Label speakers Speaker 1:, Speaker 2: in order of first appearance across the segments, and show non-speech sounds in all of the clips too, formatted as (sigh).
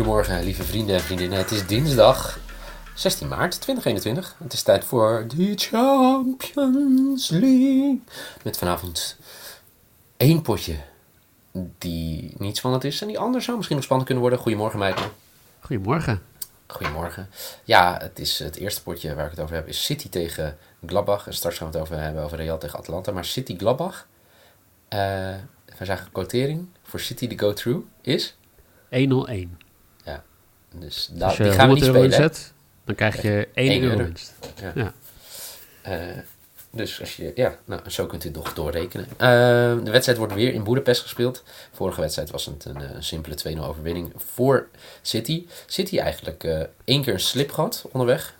Speaker 1: Goedemorgen, lieve vrienden en vriendinnen. Het is dinsdag 16 maart 2021. Het is tijd voor de Champions League. Met vanavond één potje die niet spannend is. En die ander zou misschien nog spannend kunnen worden. Goedemorgen, Michael.
Speaker 2: Goedemorgen.
Speaker 1: Goedemorgen. Ja, het, is het eerste potje waar ik het over heb is City tegen Gladbach. En straks gaan we het over hebben over Real tegen Atalanta. Maar City Gladbach. Uh, we zagen quotering voor City de go-through is
Speaker 2: 1-0-1.
Speaker 1: Dus
Speaker 2: Als
Speaker 1: da-
Speaker 2: je
Speaker 1: die gaan we
Speaker 2: 100
Speaker 1: niet
Speaker 2: euro dan krijg je 1
Speaker 1: Eén
Speaker 2: euro
Speaker 1: euro.
Speaker 2: winst.
Speaker 1: Ja.
Speaker 2: Ja.
Speaker 1: Eh, dus als je, ja, nou, zo kunt u het nog doorrekenen. Eh, de wedstrijd wordt weer in Boedapest gespeeld. Vorige wedstrijd was het een, eh, een simpele 2-0 overwinning voor City. City eigenlijk één keer een slip gehad onderweg.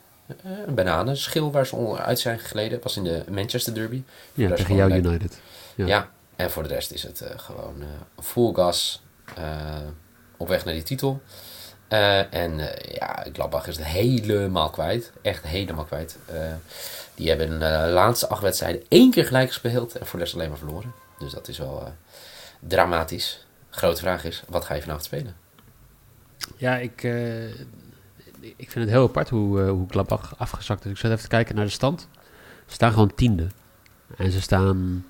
Speaker 1: Een bananenschil waar ze onderuit zijn gegleden. Was in de Manchester Derby.
Speaker 2: Ja,
Speaker 1: is
Speaker 2: tegen jou. United.
Speaker 1: Ja.
Speaker 2: Ja.
Speaker 1: en voor de rest is het gewoon full gas op weg naar die titel. Eh, en eh, ja, Gladbach is het helemaal kwijt. Echt helemaal kwijt. Eh, die hebben in de laatste acht wedstrijden één keer gelijk gespeeld en voor de rest alleen maar verloren. Dus dat is wel dramatisch. Grote vraag is, wat ga je vanavond spelen?
Speaker 2: Ja, ik, ik vind het heel apart hoe, hoe Gladbach afgezakt is. Ik zat even te kijken naar de stand. Ze staan gewoon tiende. En ze staan...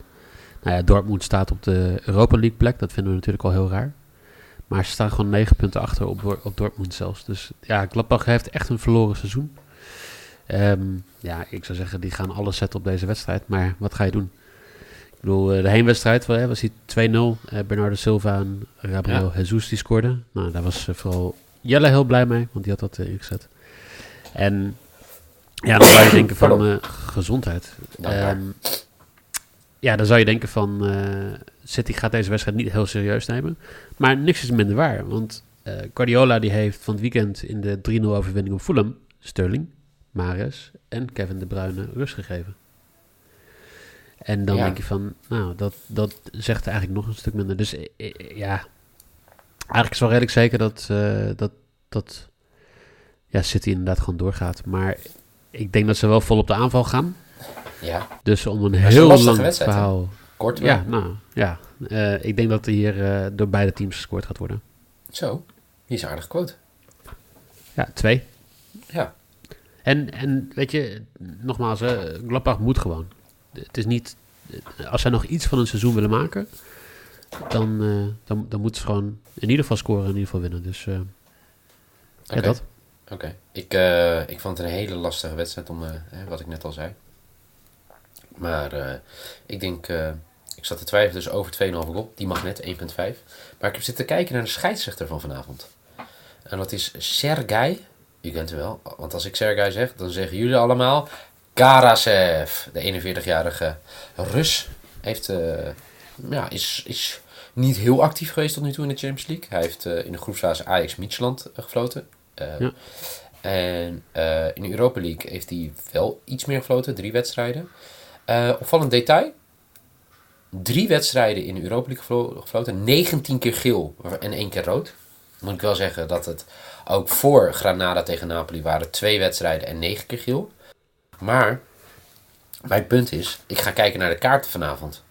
Speaker 2: Nou ja, Dortmund staat op de Europa League plek. Dat vinden we natuurlijk al heel raar. Maar ze staan gewoon negen punten achter op, op Dortmund zelfs. Dus ja, Gladbach heeft echt een verloren seizoen. Ehm, ja, ik zou zeggen, die gaan alles zetten op deze wedstrijd. Maar wat ga je doen? Ik bedoel, eh, de heenwedstrijd was die 2-0. Eh, Bernardo Silva en Gabriel Jesus die scoorden. Nou, daar was eh, vooral Jelle heel blij mee, want die had dat ingezet. En ja, dan zou je denken van gezondheid. Ehm, ja, dan zou je denken van City gaat deze wedstrijd niet heel serieus nemen. Maar niks is minder waar, want eh Guardiola die heeft van het weekend in de 3-0 overwinning op Fulham Sterling, Mares en Kevin De Bruyne rust gegeven. En dan
Speaker 1: Ja.
Speaker 2: denk je van, nou, dat, dat zegt eigenlijk nog een stuk minder. Dus eh, eh, ja, eigenlijk is wel redelijk zeker dat, eh, dat, dat ja, City inderdaad gewoon doorgaat. Maar ik denk dat ze wel vol op de aanval gaan.
Speaker 1: Ja,
Speaker 2: Dus om een heel lang
Speaker 1: wedstrijd,
Speaker 2: verhaal.
Speaker 1: Kort wel.
Speaker 2: Ja, nou ja. Eh, ik denk dat er hier eh, door beide teams gescoord gaat worden.
Speaker 1: Zo, hier is aardig quote.
Speaker 2: Ja, twee.
Speaker 1: Ja,
Speaker 2: En, en weet je, nogmaals, hè, Gladbach moet gewoon. Het is niet, als zij nog iets van een seizoen willen maken, dan, eh, dan, dan moeten ze gewoon in ieder geval scoren en in ieder geval winnen. Dus ja, dat.
Speaker 1: Oké, ik, ik vond het een hele lastige wedstrijd, om, hè, wat ik net al zei. Maar ik denk, ik zat te twijfelen dus over 2,5 goal. Die mag net, 1,5. Maar ik heb zitten kijken naar de scheidsrechter van vanavond. En dat is Sergei. U kent hem wel, want als ik Sergei zeg, dan zeggen jullie allemaal Karasev. De 41-jarige Rus heeft, eh, ja, is, is niet heel actief geweest tot nu toe in de Champions League. Hij heeft eh, in de groepsfase Ajax Mietjeland eh, gefloten.
Speaker 2: Ja.
Speaker 1: En in de Europa League heeft hij wel iets meer gefloten, drie wedstrijden. Opvallend detail. Drie wedstrijden in de Europa League geflo- gefloten, 19 keer geel en één keer rood. Moet ik wel zeggen dat het ook voor Granada tegen Napoli waren twee wedstrijden en negen keer geel. Maar mijn punt is, ik ga kijken naar de kaarten vanavond.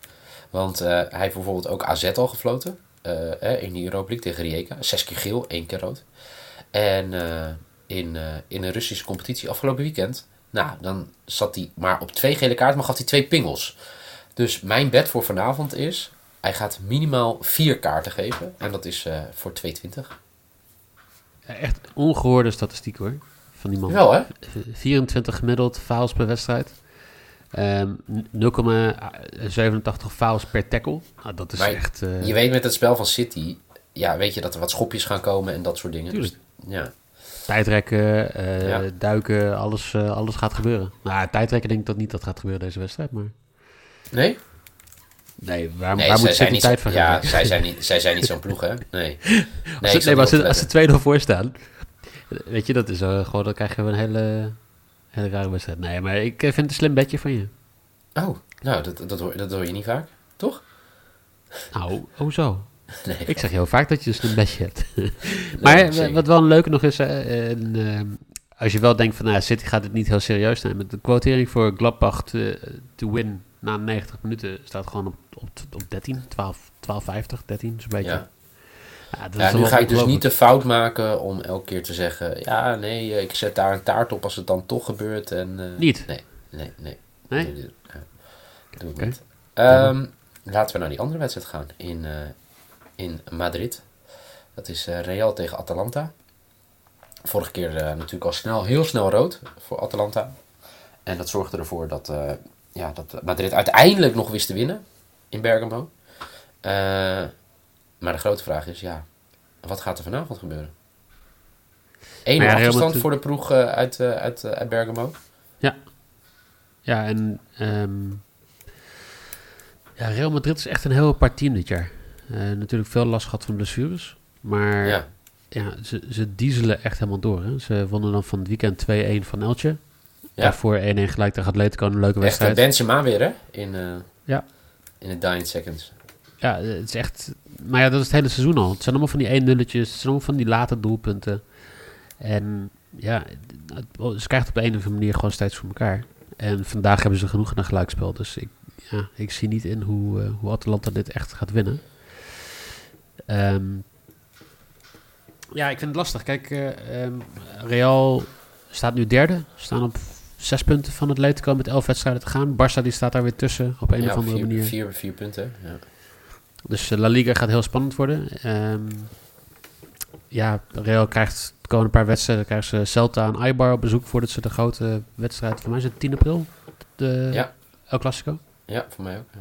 Speaker 1: Want eh, hij heeft bijvoorbeeld ook AZ al gefloten. eh, eh, in de Europa League tegen Rijeka. Zes keer geel, één keer rood. En in, in een Russische competitie afgelopen weekend. Nou, dan zat hij maar op twee gele kaarten, maar gaf hij twee pingels. Dus mijn bet voor vanavond is... Hij gaat minimaal vier kaarten geven. En dat is eh, voor 2,20.
Speaker 2: Echt ongehoorde statistiek hoor, van die man.
Speaker 1: Wel hè?
Speaker 2: Eh, 24 gemiddeld fouls per wedstrijd. Ehm, 0,87 fouls per tackle. Nou, dat is
Speaker 1: Maar
Speaker 2: echt... eh,
Speaker 1: Je weet met het spel van City... Ja, weet je dat er wat schopjes gaan komen en dat soort dingen.
Speaker 2: Tuurlijk.
Speaker 1: Dus, ja.
Speaker 2: Tijdrekken, eh,
Speaker 1: Ja.
Speaker 2: duiken, alles, eh, alles gaat gebeuren. Nou, tijdrekken denk ik dat niet dat gaat gebeuren deze wedstrijd, maar...
Speaker 1: Nee?
Speaker 2: Nee, waar,
Speaker 1: Nee,
Speaker 2: waar moet City
Speaker 1: niet,
Speaker 2: tijd voor
Speaker 1: ja, zij zijn niet, zij zijn niet zo'n ploeg, hè? Nee. (laughs) Nee,
Speaker 2: Als ze, nee, maar als ze,
Speaker 1: op
Speaker 2: als
Speaker 1: te
Speaker 2: ze 2-0 voor staan, weet je, dat is eh, gewoon, dan krijgen we een hele, hele rare wedstrijd. Nee, maar ik eh, vind het een slim bedje van je.
Speaker 1: Oh, nou, dat, dat, hoor, dat hoor je niet vaak, toch? (laughs)
Speaker 2: Nou, hoezo?
Speaker 1: Nee.
Speaker 2: Ik zeg heel vaak dat je een slim bedje hebt. (laughs) maar
Speaker 1: Nee,
Speaker 2: eh, wat wel een leuke nog is, eh, als je wel denkt van, nou, City gaat het niet heel serieus nemen. De quotering voor Gladbach te, to win na 90 minuten staat gewoon op, op, op 13, 12, 12,50, 13, zo'n beetje.
Speaker 1: Ja.
Speaker 2: Ja,
Speaker 1: nu ga ik dus niet de fout maken om elke keer te zeggen... Ja, nee, eh, ik zet daar een taart op als het dan toch gebeurt. En, eh,
Speaker 2: Niet?
Speaker 1: Nee, nee, nee.
Speaker 2: Nee?
Speaker 1: Ja, doe ik niet. Ehm, laten we naar die andere wedstrijd gaan. In, eh, in Madrid. Dat is Real tegen Atalanta. Vorige keer natuurlijk al snel, heel snel rood voor Atalanta. En dat zorgde ervoor dat, ja, dat Madrid uiteindelijk nog wist te winnen in Bergamo. Eh, maar de grote vraag is, ja, wat gaat er vanavond gebeuren? 1
Speaker 2: Maar ja,
Speaker 1: achterstand voor de ploeg eh, uit, eh, uit, eh, uit Bergamo.
Speaker 2: Ja, en ehm, ja, Real Madrid is echt een heel apart team dit jaar. Eh, natuurlijk veel last gehad van blessures. Maar ja.
Speaker 1: Ja,
Speaker 2: ze, ze dieselen echt helemaal door. Hè. Ze wonnen dan van het weekend 2-1 van Elche.
Speaker 1: Ja.
Speaker 2: Daarvoor 1-1 gelijk tegen Atletico, een leuke
Speaker 1: echt eh,
Speaker 2: wedstrijd.
Speaker 1: Benzema weer, hè? In, eh,
Speaker 2: Ja.
Speaker 1: in de dying seconds.
Speaker 2: Ja, het is echt... Maar ja, dat is het hele seizoen al. Het zijn allemaal van die 1 nulletjes. Het zijn allemaal van die late doelpunten. En ja, het- ze krijgt op de een of andere manier gewoon steeds voor elkaar. En vandaag hebben ze genoeg een gelijkspel. Dus ik, ja, ik zie niet in hoe, eh, hoe Atalanta dit echt gaat winnen. Ehm, ja, ik vind het lastig. Kijk, eh, ehm, Real staat nu derde. Staan op zes punten van Atletico met elf wedstrijden te gaan. Barça die staat daar weer tussen op een
Speaker 1: ja,
Speaker 2: of andere
Speaker 1: vier,
Speaker 2: manier.
Speaker 1: Vier, vier punten. Ja.
Speaker 2: Dus eh, La Liga gaat heel spannend worden. Ehm, ja, Real krijgt de komende paar wedstrijden krijgen ze Celta en Eibar op bezoek voordat ze de grote wedstrijd, voor mij is het 10 april, de
Speaker 1: Ja.
Speaker 2: El Clasico.
Speaker 1: ja, voor mij ook. ja.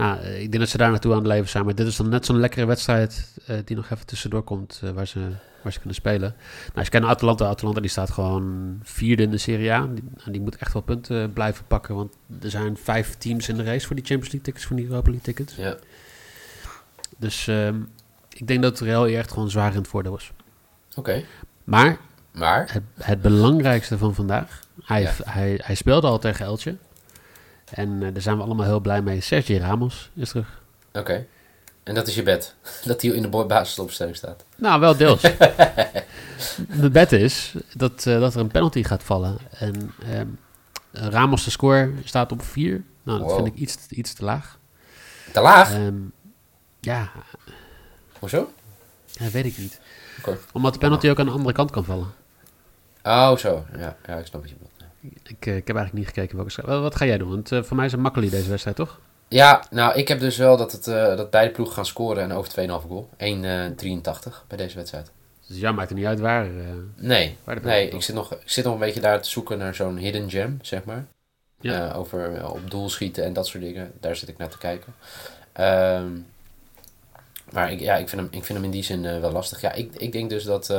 Speaker 2: Nou, eh, ik denk dat ze daar naartoe aan het leven zijn. Maar dit is dan net zo'n lekkere wedstrijd eh, die nog even tussendoor komt eh, waar, ze, waar ze kunnen spelen. Nou, als je kijkt naar Atalanta, Atalanta die staat gewoon vierde in de Serie A. Die, die moet echt wel punten blijven pakken. Want er zijn vijf teams in de race voor die Champions League tickets, voor die Europa League tickets.
Speaker 1: Ja.
Speaker 2: Dus ehm, ik denk dat Real hier echt gewoon zwaar in het voordeel is.
Speaker 1: Oké.
Speaker 2: Maar
Speaker 1: Maar,
Speaker 2: het, het belangrijkste van vandaag, hij,
Speaker 1: Ja.
Speaker 2: hij, hij speelde al tegen Elche. En eh, daar zijn we allemaal heel blij mee. Sergio Ramos is terug.
Speaker 1: oké. En dat is je bed. (laughs) Dat hij in de basisopstelling staat.
Speaker 2: Nou, wel deels. (laughs) de bet is dat, eh, dat er een penalty gaat vallen. En ehm, Ramos de score staat op 4. Nou, dat
Speaker 1: Wow.
Speaker 2: vind ik iets, iets te laag.
Speaker 1: Te laag?
Speaker 2: Ehm, ja,
Speaker 1: Hoezo?
Speaker 2: dat weet ik niet.
Speaker 1: Oké.
Speaker 2: Omdat de penalty ook aan de andere kant kan vallen.
Speaker 1: Oh, zo. Ja, ja ik snap wat je bedoelt.
Speaker 2: Ik, eh, ik heb eigenlijk niet gekeken welke schrijf. Wat ga jij doen? Want eh, voor mij is het makkelijk deze wedstrijd, toch?
Speaker 1: Ja, nou, ik heb dus wel dat, het, eh, dat beide ploegen gaan scoren en over 2,5 goal. 1,83 bij deze wedstrijd.
Speaker 2: Dus ja, maakt er niet uit waar.
Speaker 1: Nee,
Speaker 2: Waar
Speaker 1: nee ik, zit nog, ik zit nog een beetje daar te zoeken naar zo'n hidden gem, zeg maar.
Speaker 2: Ja.
Speaker 1: Over op doel schieten en dat soort dingen. Daar zit ik naar te kijken. Ehm, maar ik, ja, ik, vind hem, ik vind hem in die zin wel lastig. Ja, ik, ik denk dus dat,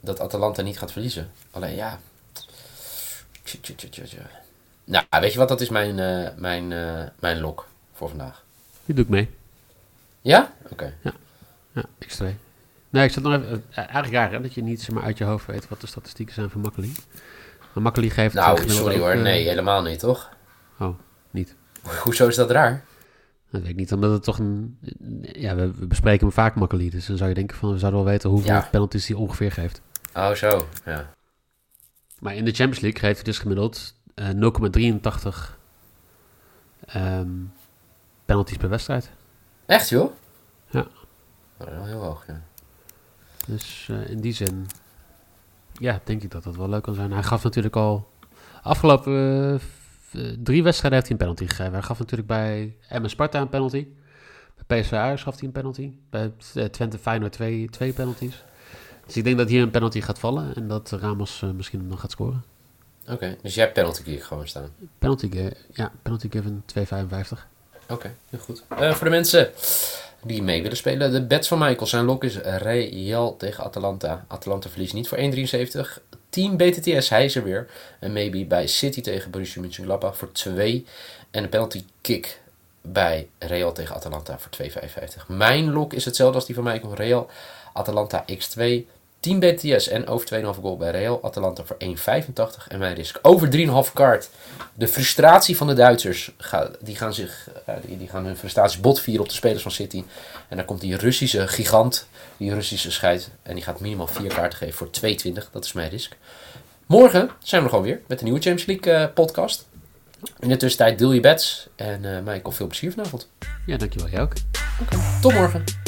Speaker 1: dat Atalanta niet gaat verliezen. Alleen ja. Nou, weet je wat? Dat is mijn, eh, mijn, eh, mijn lok voor vandaag.
Speaker 2: die doe ik mee.
Speaker 1: Ja? Oké.
Speaker 2: Ja, x2. Nee, ik zat nog even... eh, eigenlijk raar hè, dat je niet zeg maar, uit je hoofd weet wat de statistieken zijn van Makkeli. Maar Makkeli geeft...
Speaker 1: Nou, sorry
Speaker 2: ook,
Speaker 1: hoor. Nee, helemaal niet, toch?
Speaker 2: Oh, niet. (laughs)
Speaker 1: Hoezo is dat raar?
Speaker 2: Dat weet ik niet, omdat het toch een... Ja, we, we bespreken hem vaak Makkeli. Dus dan zou je denken van, we zouden wel weten hoeveel
Speaker 1: Ja.
Speaker 2: penalties hij ongeveer geeft.
Speaker 1: Oh, zo. Ja.
Speaker 2: Maar in de Champions League geeft hij dus gemiddeld eh 0,83 ehm, penalties per wedstrijd.
Speaker 1: Echt, joh?
Speaker 2: Ja.
Speaker 1: Oh, wel heel hoog, ja.
Speaker 2: Dus eh, in die zin, ja, denk ik dat dat wel leuk kan zijn. Hij gaf natuurlijk al afgelopen eh, drie wedstrijden heeft hij een penalty gegeven. Hij gaf natuurlijk bij Emmen Sparta een penalty. Bij PSV Ajax gaf hij een penalty. Bij eh, Twente Feyenoord twee, twee penalties. Dus ik denk dat hier een penalty gaat vallen en dat Ramos eh, misschien hem nog gaat scoren.
Speaker 1: Oké, dus jij hebt penalty kick gewoon staan.
Speaker 2: Penalty, ja, penalty given 2,55.
Speaker 1: Oké, heel goed. Eh, voor de mensen die mee willen spelen. De bets van Michael zijn lok is Real tegen Atalanta. Atalanta verliest niet voor 1,73. Team BTTS, hij is er weer. En maybe bij City tegen Borussia Mönchengladbach voor 2. En een penalty kick bij Real tegen Atalanta voor 2,55. Mijn lok is hetzelfde als die van Michael. Real, Atalanta x2. Team BTS en over 2,5 goal bij Real. Atalanta voor 1,85. En mijn risk over 3,5 kaart. De frustratie van de Duitsers. Die gaan, zich, die gaan hun frustratie botvieren op de spelers van City. En dan komt die Russische gigant. Die Russische scheid. En die gaat minimaal 4 kaarten geven voor 2,20. Dat is mijn risk. Morgen zijn we er gewoon weer met de nieuwe Champions League uh, podcast. In de tussentijd deel je bets. En uh, Michael, veel plezier vanavond.
Speaker 2: Ja, dankjewel. Jij ook.
Speaker 1: Tot morgen.